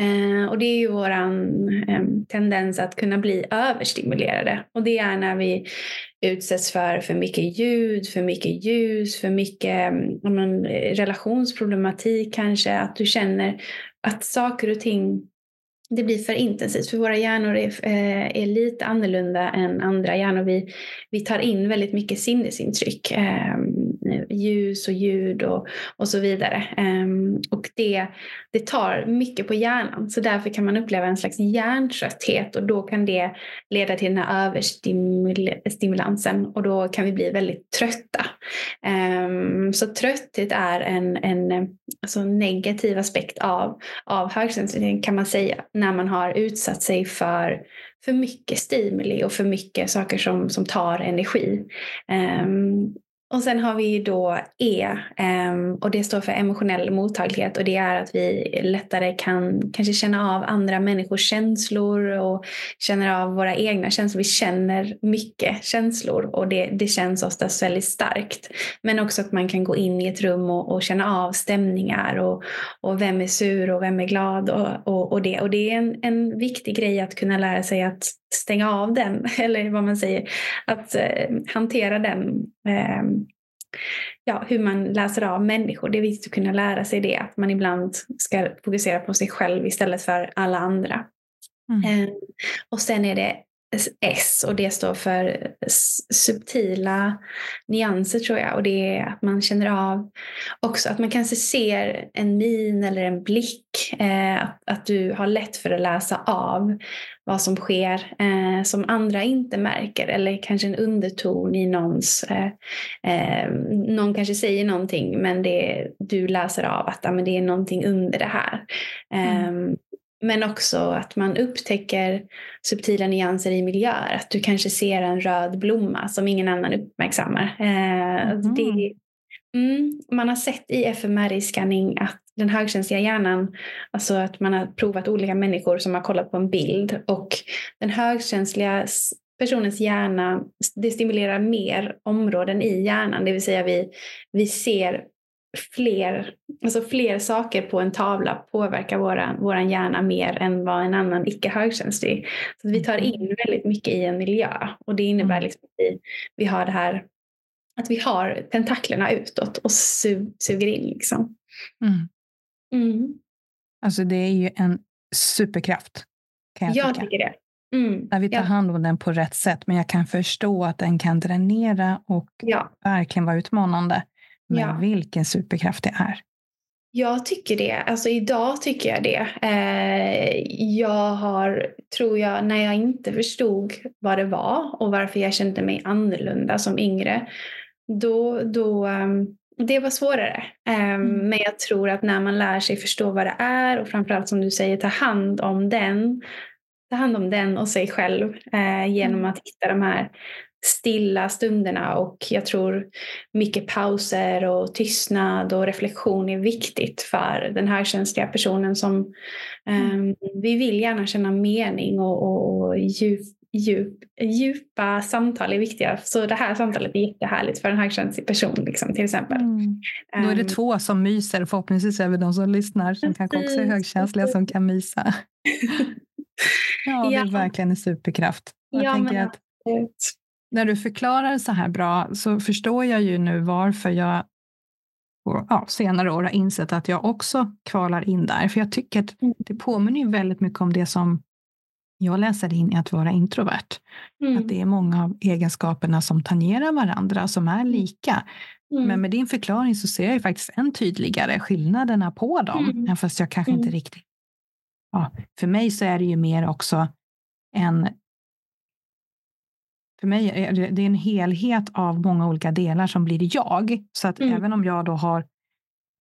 Eh, och det är ju vår eh, tendens att kunna bli överstimulerade. Och det är när vi utsätts för för mycket ljud, för mycket ljus, för mycket men, eh, relationsproblematik kanske. Att du känner att saker och ting det blir för intensivt för våra hjärnor är, eh, är lite annorlunda än andra hjärnor. Vi, vi tar in väldigt mycket sinnesintryck. Eh, ljus och ljud och, och så vidare. Eh, och det, det tar mycket på hjärnan så därför kan man uppleva en slags hjärntrötthet och då kan det leda till den här överstimulansen och då kan vi bli väldigt trötta. Um, så trötthet är en, en alltså negativ aspekt av, av högkänslighet kan man säga när man har utsatt sig för för mycket stimuli och för mycket saker som, som tar energi. Um, och sen har vi då E ehm, och det står för emotionell mottaglighet och det är att vi lättare kan kanske känna av andra människors känslor och känner av våra egna känslor. Vi känner mycket känslor och det, det känns oftast väldigt starkt. Men också att man kan gå in i ett rum och, och känna av stämningar och, och vem är sur och vem är glad och, och, och det. Och det är en, en viktig grej att kunna lära sig att stänga av den, eller vad man säger, att eh, hantera den. Eh, ja, hur man läser av människor. Det är viktigt att kunna lära sig det, att man ibland ska fokusera på sig själv istället för alla andra. Mm. Eh, och sen är det S och det står för subtila nyanser tror jag. Och det är att man känner av också att man kanske ser en min eller en blick. Eh, att, att du har lätt för att läsa av vad som sker eh, som andra inte märker. Eller kanske en underton i någons... Eh, någon kanske säger någonting men det, du läser av att ah, men det är någonting under det här. Mm. Men också att man upptäcker subtila nyanser i miljöer. Att du kanske ser en röd blomma som ingen annan uppmärksammar. Eh, mm. det, Mm, man har sett i fMRI-scanning att den högkänsliga hjärnan, alltså att man har provat olika människor som har kollat på en bild och den högkänsliga personens hjärna, det stimulerar mer områden i hjärnan, det vill säga vi, vi ser fler, alltså fler saker på en tavla påverkar våran, våran hjärna mer än vad en annan icke högkänslig. Så vi tar in mm. väldigt mycket i en miljö och det innebär mm. liksom att vi, vi har det här att vi har tentaklerna utåt och su suger in. Liksom. Mm. Mm. Alltså det är ju en superkraft. Kan jag, jag tycka. tycker det. Mm. När vi tar ja. hand om den på rätt sätt. Men jag kan förstå att den kan dränera och ja. verkligen vara utmanande. Men ja. vilken superkraft det är. Jag tycker det. Alltså idag tycker jag det. Eh, jag har, tror jag, när jag inte förstod vad det var och varför jag kände mig annorlunda som yngre, då, då um, det var svårare. Um, mm. Men jag tror att när man lär sig förstå vad det är och framförallt som du säger ta hand om den, ta hand om den och sig själv uh, genom mm. att hitta de här stilla stunderna och jag tror mycket pauser och tystnad och reflektion är viktigt för den här känsliga personen som um, vi vill gärna känna mening och, och, och djup, djup, djupa samtal är viktiga. Så det här samtalet är jättehärligt för en högkänslig person liksom, till exempel. Mm. Då är det um, två som myser, förhoppningsvis är det de som lyssnar som kanske också är högkänsliga som kan mysa. ja, det är verkligen en superkraft. Jag ja, tänker att när du förklarar så här bra så förstår jag ju nu varför jag på ja, senare år har insett att jag också kvalar in där. För jag tycker att mm. det påminner ju väldigt mycket om det som jag läser in i att vara introvert. Mm. Att det är många av egenskaperna som tangerar varandra, som är mm. lika. Mm. Men med din förklaring så ser jag ju faktiskt än tydligare skillnaderna på dem, mm. fast jag kanske inte mm. riktigt... Ja, för mig så är det ju mer också en för mig är det en helhet av många olika delar som blir jag. Så att mm. även om jag då har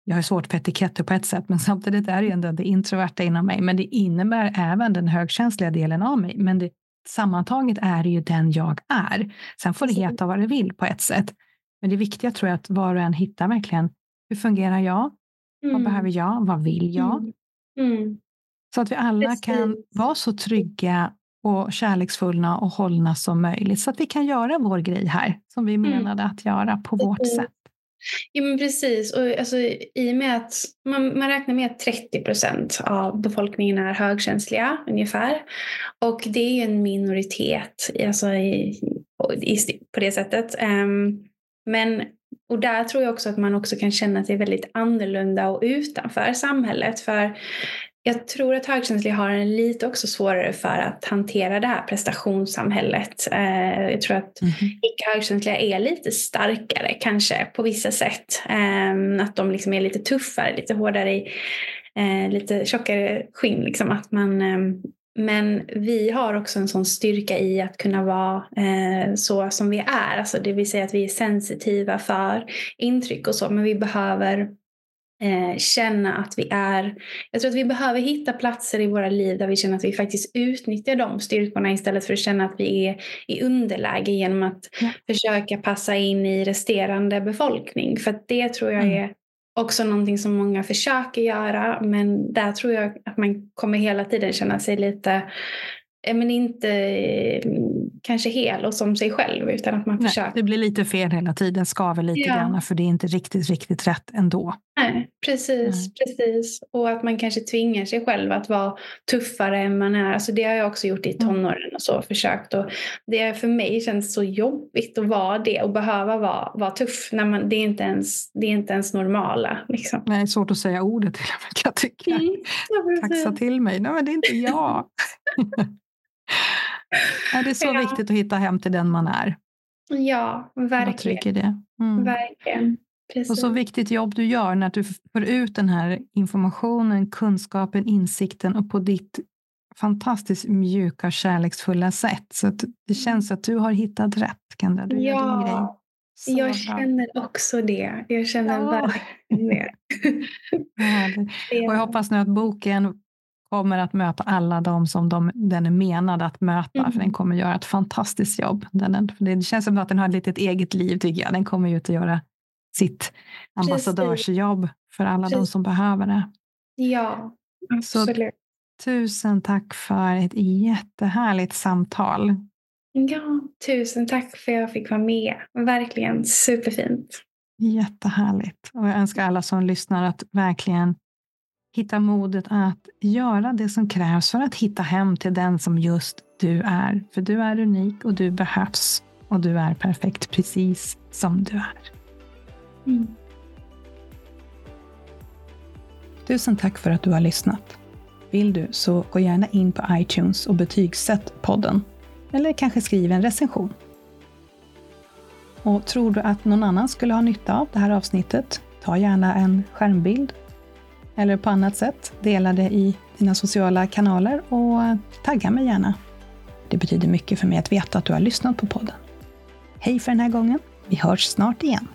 jag har svårt för etiketter på ett sätt, men samtidigt är det ändå det introverta inom mig. Men det innebär även den högkänsliga delen av mig. Men det, sammantaget är det ju den jag är. Sen får det heta vad det vill på ett sätt. Men det viktiga tror jag att var och en hittar verkligen, hur fungerar jag? Mm. Vad behöver jag? Vad vill jag? Mm. Mm. Så att vi alla Precis. kan vara så trygga och kärleksfulla och hållna som möjligt. Så att vi kan göra vår grej här, som vi mm. menade att göra på vårt sätt. Ja men precis. Och alltså, I och med att man, man räknar med att 30 procent av befolkningen är högkänsliga ungefär. Och det är en minoritet alltså, i, i, på det sättet. Um, men och där tror jag också att man också kan känna sig väldigt annorlunda och utanför samhället. För jag tror att högkänsliga har en lite också svårare för att hantera det här prestationssamhället. Eh, jag tror att mm. icke-högkänsliga är lite starkare kanske på vissa sätt. Eh, att de liksom är lite tuffare, lite hårdare i eh, lite tjockare skinn. Liksom, att man, men vi har också en sån styrka i att kunna vara så som vi är. Alltså det vill säga att vi är sensitiva för intryck och så. Men vi behöver eh, känna att vi är... Jag tror att vi behöver hitta platser i våra liv där vi känner att vi faktiskt utnyttjar de styrkorna istället för att känna att vi är i underläge genom att ja. försöka passa in i resterande befolkning. För det tror jag mm. är också någonting som många försöker göra men där tror jag att man kommer hela tiden känna sig lite men inte kanske hel och som sig själv utan att man Nej, försöker. Det blir lite fel hela tiden, skaver lite ja. grann för det är inte riktigt, riktigt rätt ändå. Nej, precis, Nej. precis. Och att man kanske tvingar sig själv att vara tuffare än man är. Alltså det har jag också gjort i mm. tonåren och så försökt. Och det för mig känns så jobbigt att vara det och behöva vara, vara tuff. När man, det, är inte ens, det är inte ens normala. Liksom. Nej, svårt att säga ordet till och med kan jag tycka. Mm, ja, Taxa till mig. Nej, men det är inte jag. Ja, det är så ja. viktigt att hitta hem till den man är. Ja, verkligen. Det. Mm. Verkligen. Precis. Och så viktigt jobb du gör när du får ut den här informationen, kunskapen, insikten och på ditt fantastiskt mjuka, kärleksfulla sätt. Så det mm. känns att du har hittat rätt, Kendra. Du ja, gör din grej. Så jag bra. känner också det. Jag känner ja. verkligen det. och jag hoppas nu att boken kommer att möta alla de som de, den är menad att möta. Mm. För den kommer göra ett fantastiskt jobb. Den, för det känns som att den har ett litet eget liv tycker jag. Den kommer ju att göra sitt ambassadörsjobb för alla Precis. de som behöver det. Ja, absolut. Så, tusen tack för ett jättehärligt samtal. Ja, tusen tack för att jag fick vara med. Verkligen superfint. Jättehärligt. Och jag önskar alla som lyssnar att verkligen hitta modet att göra det som krävs för att hitta hem till den som just du är. För du är unik och du behövs. Och du är perfekt precis som du är. Mm. Tusen tack för att du har lyssnat. Vill du så gå gärna in på iTunes och betygsätt podden. Eller kanske skriv en recension. Och tror du att någon annan skulle ha nytta av det här avsnittet? Ta gärna en skärmbild eller på annat sätt. Dela det i dina sociala kanaler och tagga mig gärna. Det betyder mycket för mig att veta att du har lyssnat på podden. Hej för den här gången. Vi hörs snart igen.